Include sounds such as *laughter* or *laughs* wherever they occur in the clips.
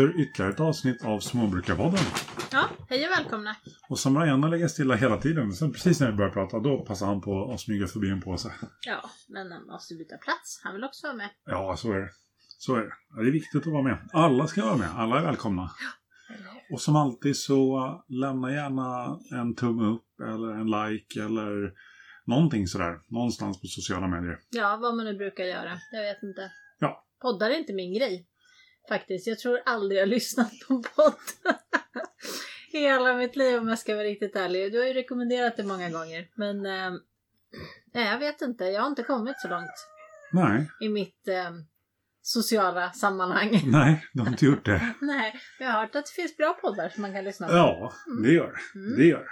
för ytterligare ett avsnitt av Småbrukarpodden. Ja, hej och välkomna. Och som har legat stilla hela tiden. Sen precis när vi börjar prata, då passar han på att smyga förbi en påse. Ja, men han måste byta plats. Han vill också vara med. Ja, så är det. Så är det. Ja, det är viktigt att vara med. Alla ska vara med. Alla är välkomna. Och som alltid så uh, lämna gärna en tumme upp eller en like eller någonting sådär. Någonstans på sociala medier. Ja, vad man nu brukar göra. Jag vet inte. Ja. Poddar är inte min grej. Faktiskt. Jag tror aldrig jag har lyssnat på en podd. *laughs* I hela mitt liv om jag ska vara riktigt ärlig. Du har ju rekommenderat det många gånger. Men eh, jag vet inte. Jag har inte kommit så långt Nej, i mitt eh, sociala sammanhang. *laughs* nej, de har inte gjort det. nej, jag har hört att det finns bra poddar som man kan lyssna på. Ja, det gör det. Mm. Det gör.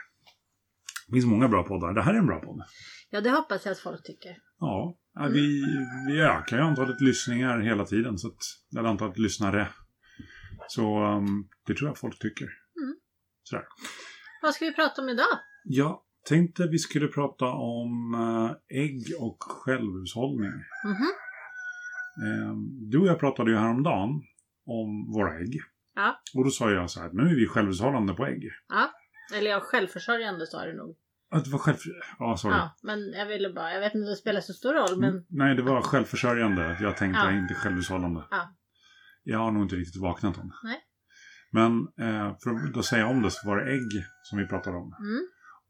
Det finns många bra poddar. Det här är en bra podd. Ja, det hoppas jag att folk tycker. Ja, vi, vi ökar ju antalet lyssningar hela tiden. Så att, eller antalet lyssnare. Så um, det tror jag folk tycker. Mm. Sådär. Vad ska vi prata om idag? Jag tänkte vi skulle prata om eh, ägg och självhushållning. Mhm. Eh, du och jag pratade ju häromdagen om våra ägg. Ja. Och då sa jag så här, nu är vi självhushållande på ägg. Ja. Eller ja, självförsörjande sa du nog. Att det var själv... Ja, sorry. Ja, men jag ville bara, jag vet inte om det spelar så stor roll, men Mm, Nej, det var självförsörjande. Jag tänkte Ja. inte självhushållande. Ja. Jag har nog inte riktigt vaknat än. Nej. Men eh, för att då säga om det så var det ägg som vi pratade om. mm,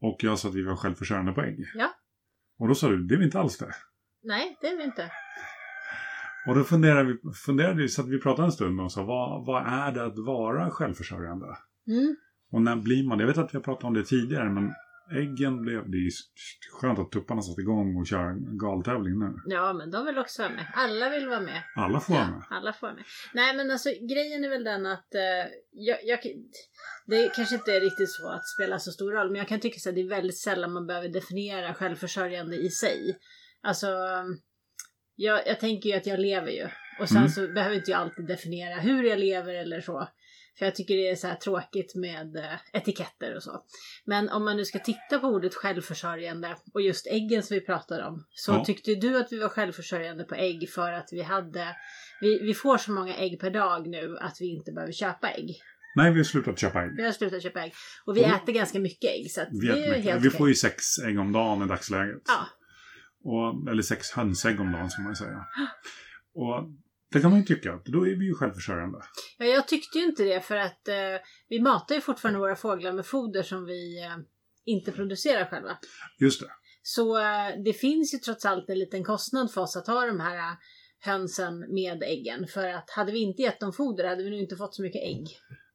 Och jag sa att vi var självförsörjande på ägg. Ja. Och då sa du, det är vi inte alls det. nej, det är vi inte. Och då funderade vi, funderade vi så att vi pratade en stund och sa, vad, vad är det att vara självförsörjande? Mm, Och när blir man det? Jag vet att vi har pratat om det tidigare, men äggen blev... Det är skönt att tupparna satt igång och kör galtävling nu. ja, men de vill också vara med. Alla vill vara med. Alla får vara med. Ja, alla får med. Nej, men alltså grejen är väl den att eh, jag, jag, det kanske inte är riktigt så att spela så stor roll, men jag kan tycka så att det är väldigt sällan man behöver definiera självförsörjande i sig. Alltså, jag, jag tänker ju att jag lever ju. Och sen Mm. så behöver inte jag alltid definiera hur jag lever eller så. För jag tycker det är så här tråkigt med eh, etiketter och så. Men om man nu ska titta på ordet självförsörjande och just äggen som vi pratar om. Så Ja. tyckte du att vi var självförsörjande på ägg för att vi hade vi, vi får så många ägg per dag nu att vi inte behöver köpa ägg. Nej, vi har slutat köpa ägg. Vi har slutat köpa ägg. Och vi Mm. äter ganska mycket ägg så Vi, det är mycket. helt vi får ju sex ägg om dagen i dagsläget. Ja, Och, eller sex hönsägg om dagen, ska man säga. Och det kan man ju tycka, då är vi ju självförsörjande. ja, jag tyckte ju inte det för att eh, vi matar ju fortfarande våra fåglar med foder som vi eh, inte producerar själva. Just det. Så eh, det finns ju trots allt en liten kostnad för oss att ha de här eh, hönsen med äggen. För att hade vi inte gett dem foder hade vi nog inte fått så mycket ägg.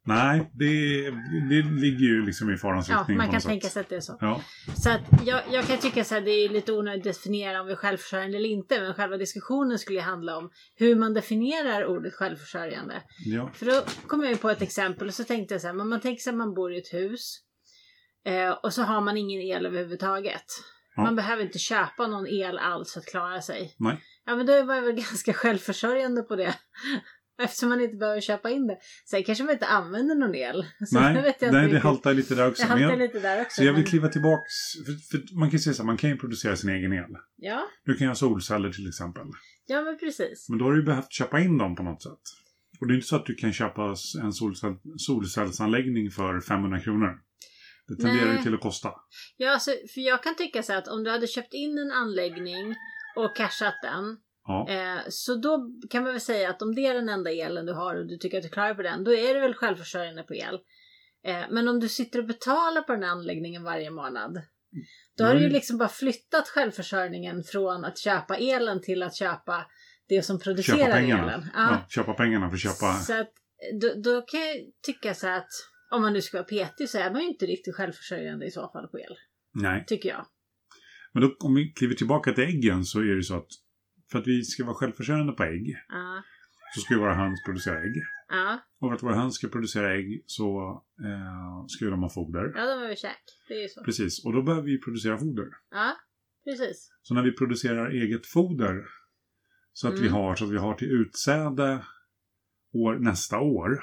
Nej, det, det ligger ju liksom i farans Ja, riktning man på kan tänka sig att det är så. Ja, Så att jag, jag kan tycka här, det är lite onödigt att definiera om vi är självförsörjande eller inte. Men själva diskussionen skulle ju handla om hur man definierar ordet självförsörjande. ja. För då kom jag ju på ett exempel och så tänkte jag så här, men man tänker sig att man bor i ett hus. Eh, och så har man ingen el överhuvudtaget. Ja. Man behöver inte köpa någon el alls för att klara sig. Nej. Ja men då var jag väl *laughs* ganska självförsörjande på det. Eftersom man inte behöver köpa in det. Sen kanske man inte använder någon el. *laughs* Så Nej, vet jag nej det haltar lite där också. Det haltar lite där också. så jag vill kliva tillbaks. För, för man kan ju säga så här, man kan ju producera sin egen el. Ja, Du kan göra solceller till exempel. ja men precis. Men då har du ju behövt köpa in dem på något sätt. Och det är inte så att du kan köpa en solcell, solcellsanläggning för 500 kronor. Det tenderar ju till att kosta. Ja, alltså, för jag kan tycka så här att om du hade köpt in en anläggning och cashat den. Ja, Eh, så då kan man väl säga att om det är den enda elen du har och du tycker att du klarar på den. Då är du väl självförsörjande på el. Eh, men om du sitter och betalar på den här anläggningen varje månad. Då har du ju Mm. liksom bara flyttat självförsörjningen från att köpa elen till att köpa det som producerar köpa pengarna. elen. Ja. köpa pengarna för att köpa. Så att, då, då kan jag tycka så att om man nu ska vara petig så är man ju inte riktigt självförsörjande i så fall på el. Nej. Tycker jag. Men då, om vi kliver tillbaka till äggen så är det så att för att vi ska vara självförsörjande på ägg Ja. så ska ju våra höns producera ägg. Ja, Och för att våra höns ska producera ägg så eh, ska ju de ha foder. ja de behöver käk. Det är ju så. Precis, och då behöver vi producera foder. Ja, precis. Så när vi producerar eget foder så att vi Mm. har så att vi har till utsäde år, nästa år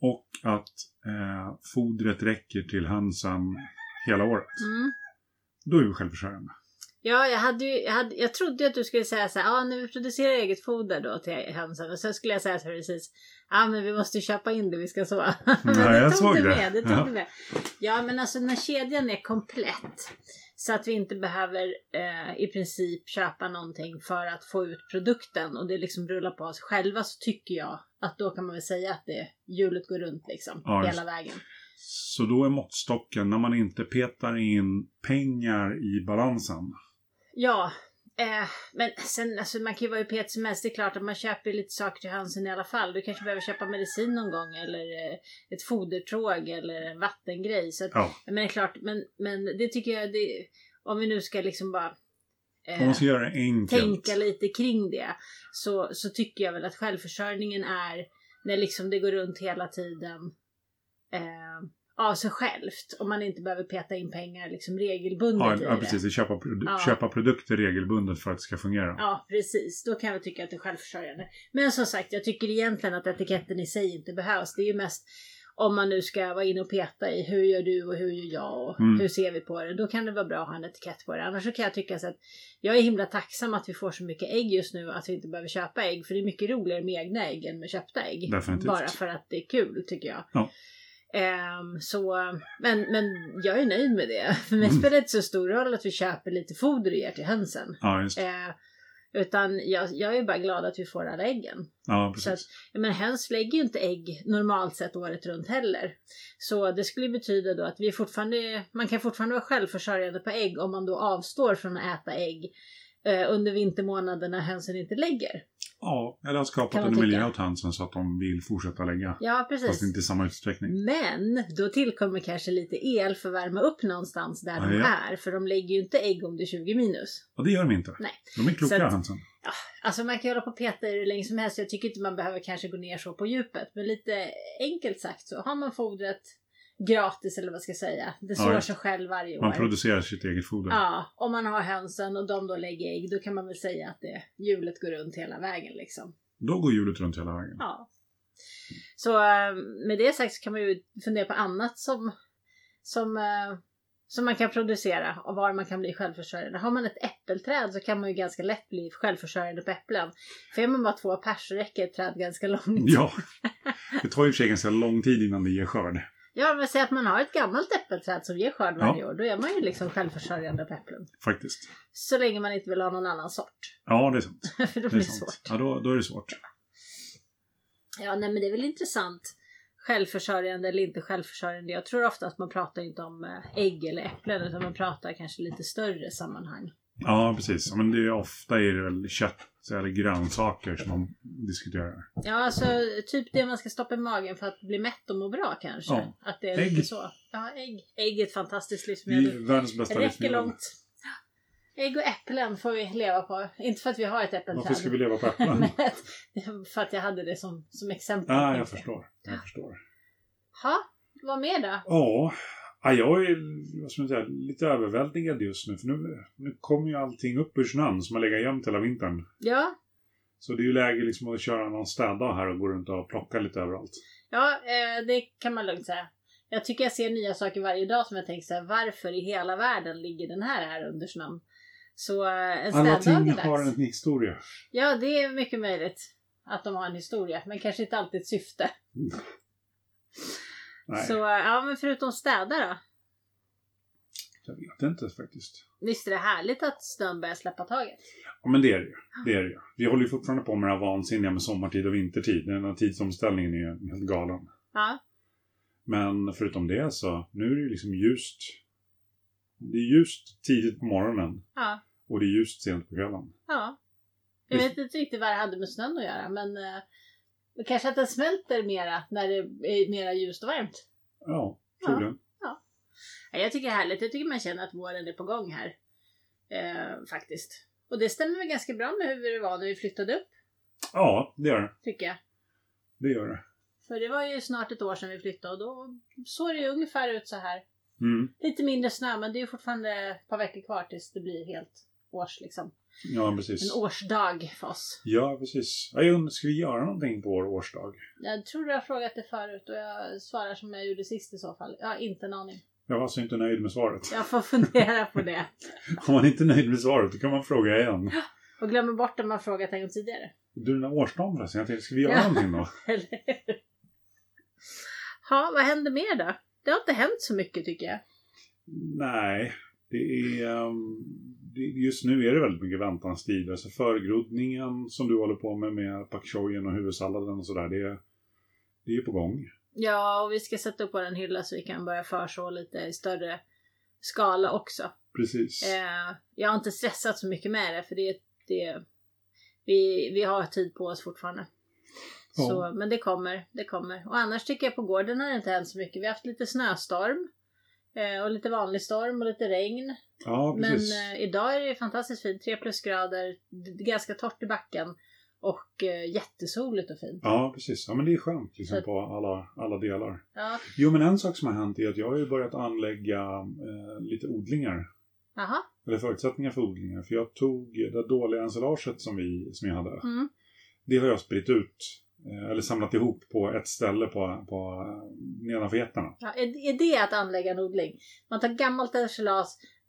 och att eh, fodret räcker till hönsen hela året. Mm. Då är vi självförsörjande. Ja, jag, hade ju, jag, hade, jag trodde att du skulle säga så här, ja ah, när vi producerar eget foder då till hönsen. Och sen skulle jag säga så här precis, ja ah, men vi måste köpa in det vi ska så. men *laughs* det jag tog såg det. med, det tog Ja. med. Ja, men alltså när kedjan är komplett. Så att vi inte behöver eh, i princip köpa någonting för att få ut produkten och det liksom rullar på oss själva så tycker jag att då kan man väl säga att det hjulet går runt liksom Ja, hela vägen. Så då är måttstocken när man inte petar in pengar i balansen. Ja, eh, men sen alltså man kan ju vara hur petig som helst. Det är klart att man köper lite saker till hönsen i alla fall. Du kanske behöver köpa medicin någon gång eller eh, ett fodertråg eller en vattengrej. Så att, Ja. men det är klart, men, men det tycker jag, det, om vi nu ska liksom bara eh, man ska göra det enkelt. tänka lite kring det. Så, så tycker jag väl att självförsörjningen är när liksom det går runt hela tiden eh, av sig självt. Om man inte behöver peta in pengar liksom regelbundet Ja, i ja det. precis. Köpa, produ- Ja. köpa produkter regelbundet för att det ska fungera. Ja, precis. Då kan jag tycka att det är självförsörjande. Men som sagt, jag tycker egentligen att etiketten i sig inte behövs. Det är ju mest om man nu ska vara inne och peta i hur gör du och hur gör jag och Mm. hur ser vi på det. Då kan det vara bra att ha en etikett på det. Annars så kan jag tycka så att jag är himla tacksam att vi får så mycket ägg just nu att vi inte behöver köpa ägg. För det är mycket roligare med egna ägg än med köpta ägg. Definitivt. Bara för att det är kul tycker jag. Ja. Ehm, så, men, men jag är nöjd med det. *laughs* För mig Mm. spelar det inte så stor roll att vi köper lite foder och ger till hönsen. Ja, Eh, utan jag, jag är bara glad att vi får alla äggen. Ja, Så att, precis. menar, höns lägger ju inte ägg normalt sett året runt heller. Så det skulle betyda då att vi fortfarande, man kan fortfarande vara självförsörjande på ägg om man då avstår från att äta ägg eh, under vintermånaderna hönsen inte lägger. Ja, eller har skapat en miljö åt hönsen så att de vill fortsätta lägga. Ja, precis. Fast inte i samma utsträckning. Men då tillkommer kanske lite el för att värma upp någonstans där de Ja, är. För de lägger ju inte ägg om det är 20 minus. Och det gör de inte. Nej. De är kloka att- hönsen. Alltså man kan hålla på och peta i det hur länge som helst. Jag tycker inte man behöver kanske gå ner så på djupet. Men lite enkelt sagt så har man fodret gratis eller vad ska jag säga. Det Ja, sår just. sig själv varje år. Man producerar sitt eget foder. Ja, om man har hönsen och de då lägger ägg då kan man väl säga att det hjulet går runt hela vägen liksom. Då går hjulet runt hela vägen. Ja. Så eh, med det sagt så kan man ju fundera på annat som, som, eh, som man kan producera och var man kan bli självförsörjande. Har man ett äppelträd så kan man ju ganska lätt bli självförsörjande på äpplen. För är man bara två pers så räcker ett träd ganska långt. Ja. Det tar ju i och för sig ganska lång tid innan det ger skörd. Ja, men säg att man har ett gammalt äppelträd som ger skörd varje Ja. år. Då är man ju liksom självförsörjande på äpplen. Faktiskt. Så länge man inte vill ha någon annan sort. Ja, det är sant. *laughs* För då Det blir är det sant. svårt. Ja, då, då är det svårt. Ja, nej men det är väl intressant. Självförsörjande eller inte självförsörjande. Jag tror ofta att man pratar inte om eh, ägg eller äpplen utan man pratar kanske lite större sammanhang. Ja, precis. Men det är ofta är det väl kött eller grönsaker som man diskuterar. Ja, alltså typ det man ska stoppa i magen för att bli mätt och må bra kanske. Ja. Att det är Ägg. lite så. Ja, ägg. Ägg är ett fantastiskt Det livsmedel. är världens bästa Räcker livsmedel. långt. Ägg och äpplen får vi leva på. Inte för att vi har ett äppelträd. Varför ska vi leva på äpplen? *laughs* För att jag hade det som, som exempel. Ja, jag förstår. Jag förstår. Ha, vad mer då? Ja, ja, jag är vad ska man säga, lite överväldigad just nu. För nu, nu kommer ju allting upp ur snön som har legat gömt hela vintern. Ja, Så det är ju läge liksom att köra någon städdag här och gå runt och plocka lite överallt. Ja, eh, det kan man lugnt säga. Jag tycker jag ser nya saker varje dag som jag tänker så här, varför i hela världen ligger den här här under snön? Så eh, en Alla städdag ting är har dags. en historia. Ja, det är mycket möjligt att de har en historia, men kanske inte alltid ett syfte. Nej, Så eh, ja, men förutom städa då? jag vet inte faktiskt. Visst är det härligt att snön börjar släppa taget? Ja, men det är det ju. Det är det ju. Vi håller ju fortfarande på med det här vansinniga med sommartid och vintertid. Den här tidsomställningen är ju helt galen. Ja, Men förutom det så, nu är det ju liksom ljust. Det är ljust tidigt på morgonen ja, och det är ljust sent på kvällen. ja. Jag vet inte riktigt vad det hade med snön att göra, men eh, men kanske att den smälter mera när det är mera ljust och varmt. Ja, Ja. troligen. Ja, Jag tycker det är härligt. Jag tycker man känner att våren är på gång här. Eh, faktiskt. Och det stämmer väl ganska bra med hur det var när vi flyttade upp, Ja, det gör det. tycker jag. Det gör det. För det var ju snart ett år sedan vi flyttade och då såg det ju ungefär ut så här. Mm. Lite mindre snö, men det är fortfarande ett par veckor kvar tills det blir helt års liksom. Ja, precis. En årsdag för oss. Ja, precis. Undrar, ska vi göra någonting på vår årsdag? Jag tror du har frågat det förut och jag svarar som jag gjorde sist i så fall. Jag har inte en aning. Jag var alltså inte nöjd med svaret. Jag får fundera på det. *laughs* Om man inte är nöjd med svaret då kan man fråga igen. Och glömmer bort det man frågat en gång tidigare. Du, den där årsdagen förresten. Jag tänkte, ska vi göra Ja. någonting då? *laughs* Eller hur? Ja, vad händer mer då? Det har inte hänt så mycket tycker jag. Nej, det är... det- Just nu är det väldigt mycket väntans tid. Alltså förgroddningen som du håller på med med pak choyen och huvudsalladen och sådär. Det, det är ju på gång. Ja, och vi ska sätta upp vår hylla så vi kan börja förså lite i större skala också. Precis. Eh, jag har inte stressat så mycket med det för det, det vi, vi har tid på oss fortfarande. Ja. Så, men det kommer, det kommer. Och annars tycker jag på gården har det inte hänt så mycket. Vi har haft lite snöstorm. Eh, och lite vanlig storm och lite regn. Ja, Men precis. eh, idag är det fantastiskt fint. 3 plusgrader, ganska torrt i backen. Och eh, jättesoligt och fint. Ja, precis. Ja, men det är skönt liksom, på alla, alla delar. Ja, Jo, men en sak som har hänt är att jag har ju börjat anlägga eh, lite odlingar. jaha. Eller förutsättningar för odlingar. För jag tog det dåliga ensilaget som, vi, som jag hade. Mm. Det har jag spritt ut. Eh, Eller samlat ihop på ett ställe på, på eh, nedanför getterna. Ja, är, är det att anlägga en odling? Man tar gammalt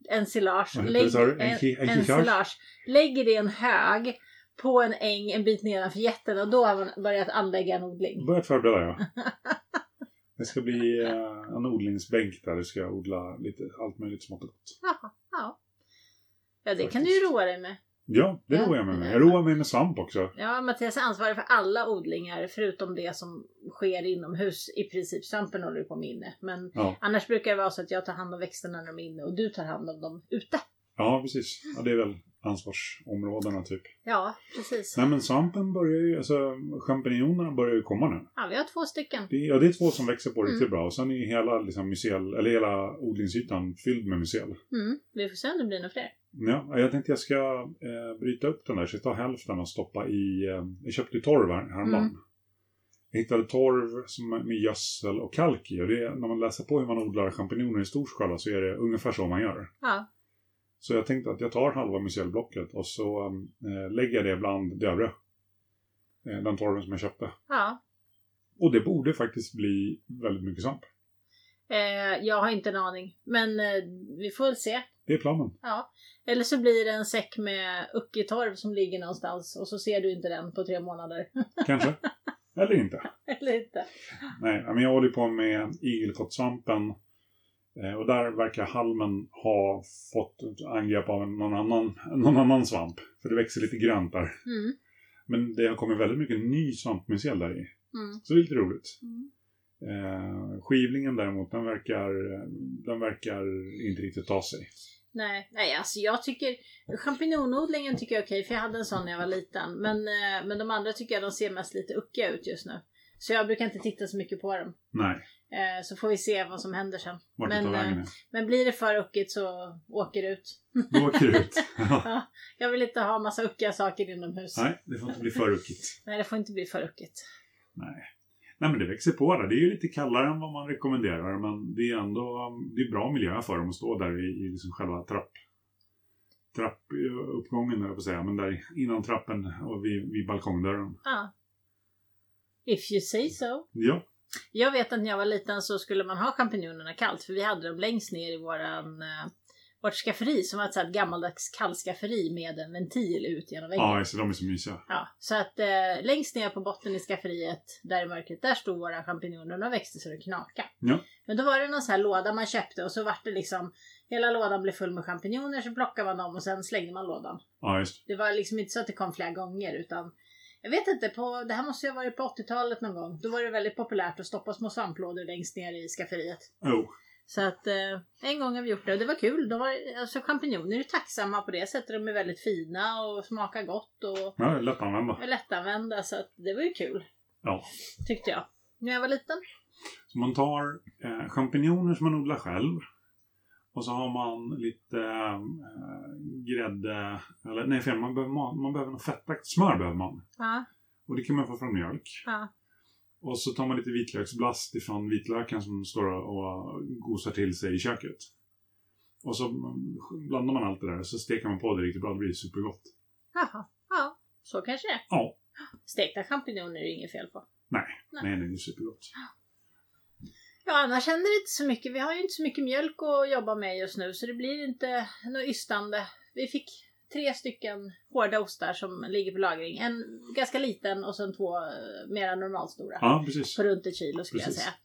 ensilage, lägg, du? en, Enki- ensilage? lägger det i en hög på en äng en bit nedanför jätten och då har man börjat anlägga en odling. Börjat förbereda jag. *laughs* Det ska bli eh, en odlingsbänk där. Det ska odla lite allt möjligt smått och gott. Jaha, ja. Ja, det kan du Faktiskt. ju roa dig med. Ja, det Ja, roar jag mig med. Jag roar mig med svamp också. Ja, Mattias är ansvarig för alla odlingar förutom det som sker inomhus. I princip svampen håller du på med inne. Men Ja, annars brukar det vara så att jag tar hand om växterna när de är inne och du tar hand om dem ute. ja precis. Ja, det är väl ansvarsområdena typ. Ja, precis. Nej men svampen börjar ju, alltså champinjonerna börjar ju komma nu. Ja, vi har två stycken. Det, ja, det är två som växer på riktigt Mm. bra. Och sen är hela, liksom, mycel, eller hela odlingsytan fylld med mycel. Mm. Vi får se om det blir några fler. Ja, jag tänkte jag ska eh, bryta upp den där. Så jag tar hälften och stoppa i... Eh, jag köpte torv här, häromdagen. Mm. Jag hittade torv som, med gödsel och kalk i. Och det, är- när man läser på hur man odlar champinjoner i stor skala så är det ungefär så man gör. Ja, Så jag tänkte att jag tar halva mycelblocket och så eh, lägger jag det bland det övriga. Eh, den torven som jag köpte. ja. Och det borde faktiskt bli väldigt mycket svamp. Eh, jag har inte en aning. Men eh, vi får väl se. Det är planen. Ja. Eller så blir det en säck med uckitorv som ligger någonstans och så ser du inte den på tre månader. *laughs* Kanske. Eller inte. Eller inte. Nej, men jag håller på med igelkottsvampen. Eh, Och där verkar halmen ha fått angrepp av någon annan, *laughs* någon annan svamp. För det växer lite grönt där. Mm. Men det har kommit väldigt mycket ny svampmycel där i. Mm. Så det är lite roligt. Mm. Eh, skivlingen däremot, den verkar, den verkar inte riktigt ta sig. Nej, nej, alltså jag tycker champinjonodlingen tycker jag är okej för jag hade en sån när jag var liten. Men, eh, men de andra tycker jag de ser mest lite uckiga ut just nu. Så jag brukar inte titta så mycket på dem. Nej, Eh, så får vi se vad som händer sen. vart Men, eh. Men blir det för uckigt så åker det ut. Då åker det ut. *laughs* Ja. Ja, jag vill inte ha massa uckiga saker inomhus. Nej, det får inte bli för ruckigt. Nej, det får inte bli för uckigt. Nej. Nej men det växer på där. Det är ju lite kallare än vad man rekommenderar men det är ändå det är bra miljö för dem att stå där i, i liksom själva trapp, trappuppgången på att säga. Men där innan trappen och vid, vid balkongdörren. Ja. If you say so. Ja, Jag vet att när jag var liten så skulle man ha champinjonerna kallt för vi hade dem längst ner i våran, eh, vårt skafferi som var ett här gammaldags kallskafferi med en ventil ut genom väggen. ja så de är så mysiga. Ja, så att eh, längst ner på botten i skafferiet, där i mörkret, där stod våra champinjoner och de växte så det knakade. Ja. Men då var det någon sån här låda man köpte och så var det liksom, hela lådan blev full med champinjoner så plockade man dem och sen slängde man lådan. Ja, just Det var liksom inte så att det kom flera gånger utan jag vet inte, på, det här måste ju ha varit på 80-talet någon gång. Då var det väldigt populärt att stoppa små svamplådor längst ner i skafferiet. Oh, Så att eh, en gång har vi gjort det och det var kul. De var, alltså champinjoner är tacksamma på det sättet. De är väldigt fina och smakar gott och ja, lättanvända. lättanvända. Så att det var ju kul. Ja. Tyckte jag. När jag var liten. Så man tar eh, champinjoner som man odlar själv. Och så har man lite eh, grädde, eller nej fel, man behöver, man, man behöver något fettaktigt smör behöver man. Ja, Och det kan man få från mjölk. ja, Och så tar man lite vitlöksblast ifrån vitlöken som står och gosar till sig i köket. Och så blandar man allt det där och så steker man på det riktigt bra. Det blir supergott. jaha. Ja, så kanske det är. Ja. Stekta champinjoner är det inget fel på. Nej, Nej. nej, nej det är supergott. Ja, annars händer det inte så mycket. Vi har ju inte så mycket mjölk att jobba med just nu så det blir inte något ystande. Vi fick tre stycken hårda ostar som ligger på lagring. En ganska liten och sen två eh, mera normalstora. Ja, precis. På runt ett kilo skulle Precis. jag säga.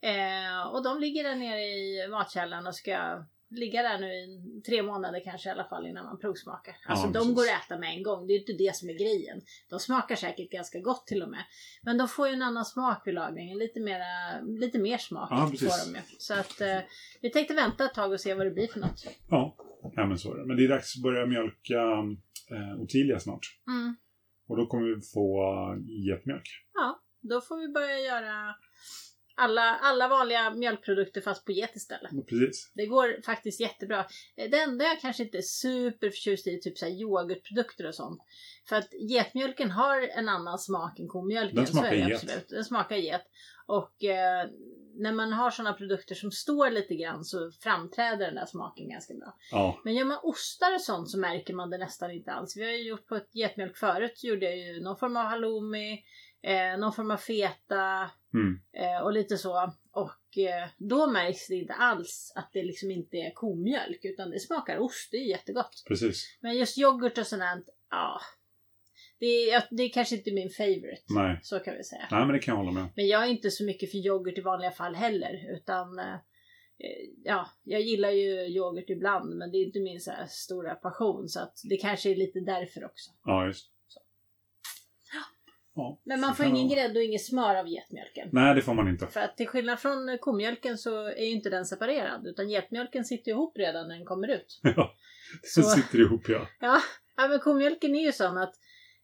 Eh, och de ligger där nere i matkällan och ska ligga där nu i tre månader kanske i alla fall innan man provsmakar. Alltså Ja, de precis. går att äta med en gång. Det är inte det som är grejen. De smakar säkert ganska gott till och med. Men de får ju en annan smak vid lagringen. Lite, mera, lite mer smak Ja, får de ju. Så att eh, vi tänkte vänta ett tag och se vad det blir för något. Ja, ja men så är det. Men det är dags att börja mjölka eh, Ottilia snart. Mm. Och då kommer vi få uh, getmjölk. Ja, då får vi börja göra alla, alla vanliga mjölkprodukter fast på get istället. Precis. Det går faktiskt jättebra. Eh, Det enda jag kanske inte är superförtjust i är typ så här yoghurtprodukter och sånt. För att getmjölken har en annan smak än komjölken. Den smakar get. absolut. Den smakar get. Och eh, när man har sådana produkter som står lite grann så framträder den där smaken ganska bra. Ja, Men gör man ostar och sånt så märker man det nästan inte alls. Vi har ju gjort på ett getmjölk förut så gjorde jag ju någon form av halloumi, eh, någon form av feta mm. eh, och lite så. Och eh, då märks det inte alls att det liksom inte är komjölk utan det smakar ost, det är jättegott. precis. Men just yoghurt och sånt ja. Det är, det är kanske inte min favorite. Nej. Så kan vi säga. Nej, men det kan jag hålla med. Men jag är inte så mycket för yoghurt i vanliga fall heller. Utan eh, ja, jag gillar ju yoghurt ibland men det är inte min så stora passion. Så att det kanske är lite därför också. Ja, just. Ja. Men man får ingen grädde och inget smör av getmjölken. Nej, det får man inte. För att till skillnad från komjölken så är ju inte den separerad. Utan getmjölken sitter ihop redan när den kommer ut. *laughs* Ja, det Så- sitter ihop ja. Ja, ja men komjölken är ju sån att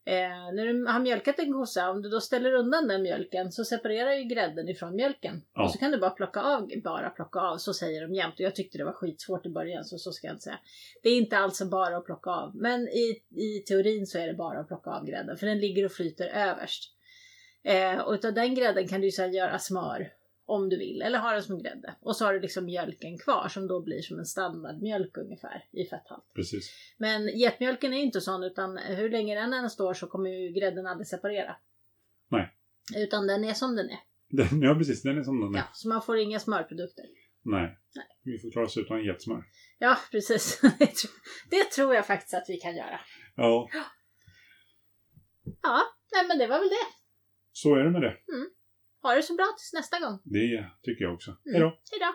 eh, när du har mjölkat en kossa, om du då ställer undan den mjölken så separerar ju grädden ifrån mjölken. Ja. Och så kan du bara plocka av, bara plocka av, så säger de jämt. Och jag tyckte det var skitsvårt i början, så så ska jag inte säga. Det är inte alls bara att plocka av. Men i, i teorin så är det bara att plocka av grädden, för den ligger och flyter överst. Eh, och utav den grädden kan du ju här göra smör om du vill, eller ha den som grädde. Och så har du liksom mjölken kvar som då blir som en standardmjölk ungefär i fetthalt. Precis. Men getmjölken är inte sån utan hur länge den än står så kommer ju grädden aldrig separera. Nej. Utan den är som den är. Den, ja, precis. Den är som den är. Ja, så man får inga smörprodukter. Nej. Nej. Vi får klara oss utan getsmör. Ja, precis. *laughs* Det tro- det tror jag faktiskt att vi kan göra. Ja, Ja, nej men det var väl det. så är det med det. Ha det så bra tills nästa gång. Det tycker jag också. Mm. Hej då. Hejdå!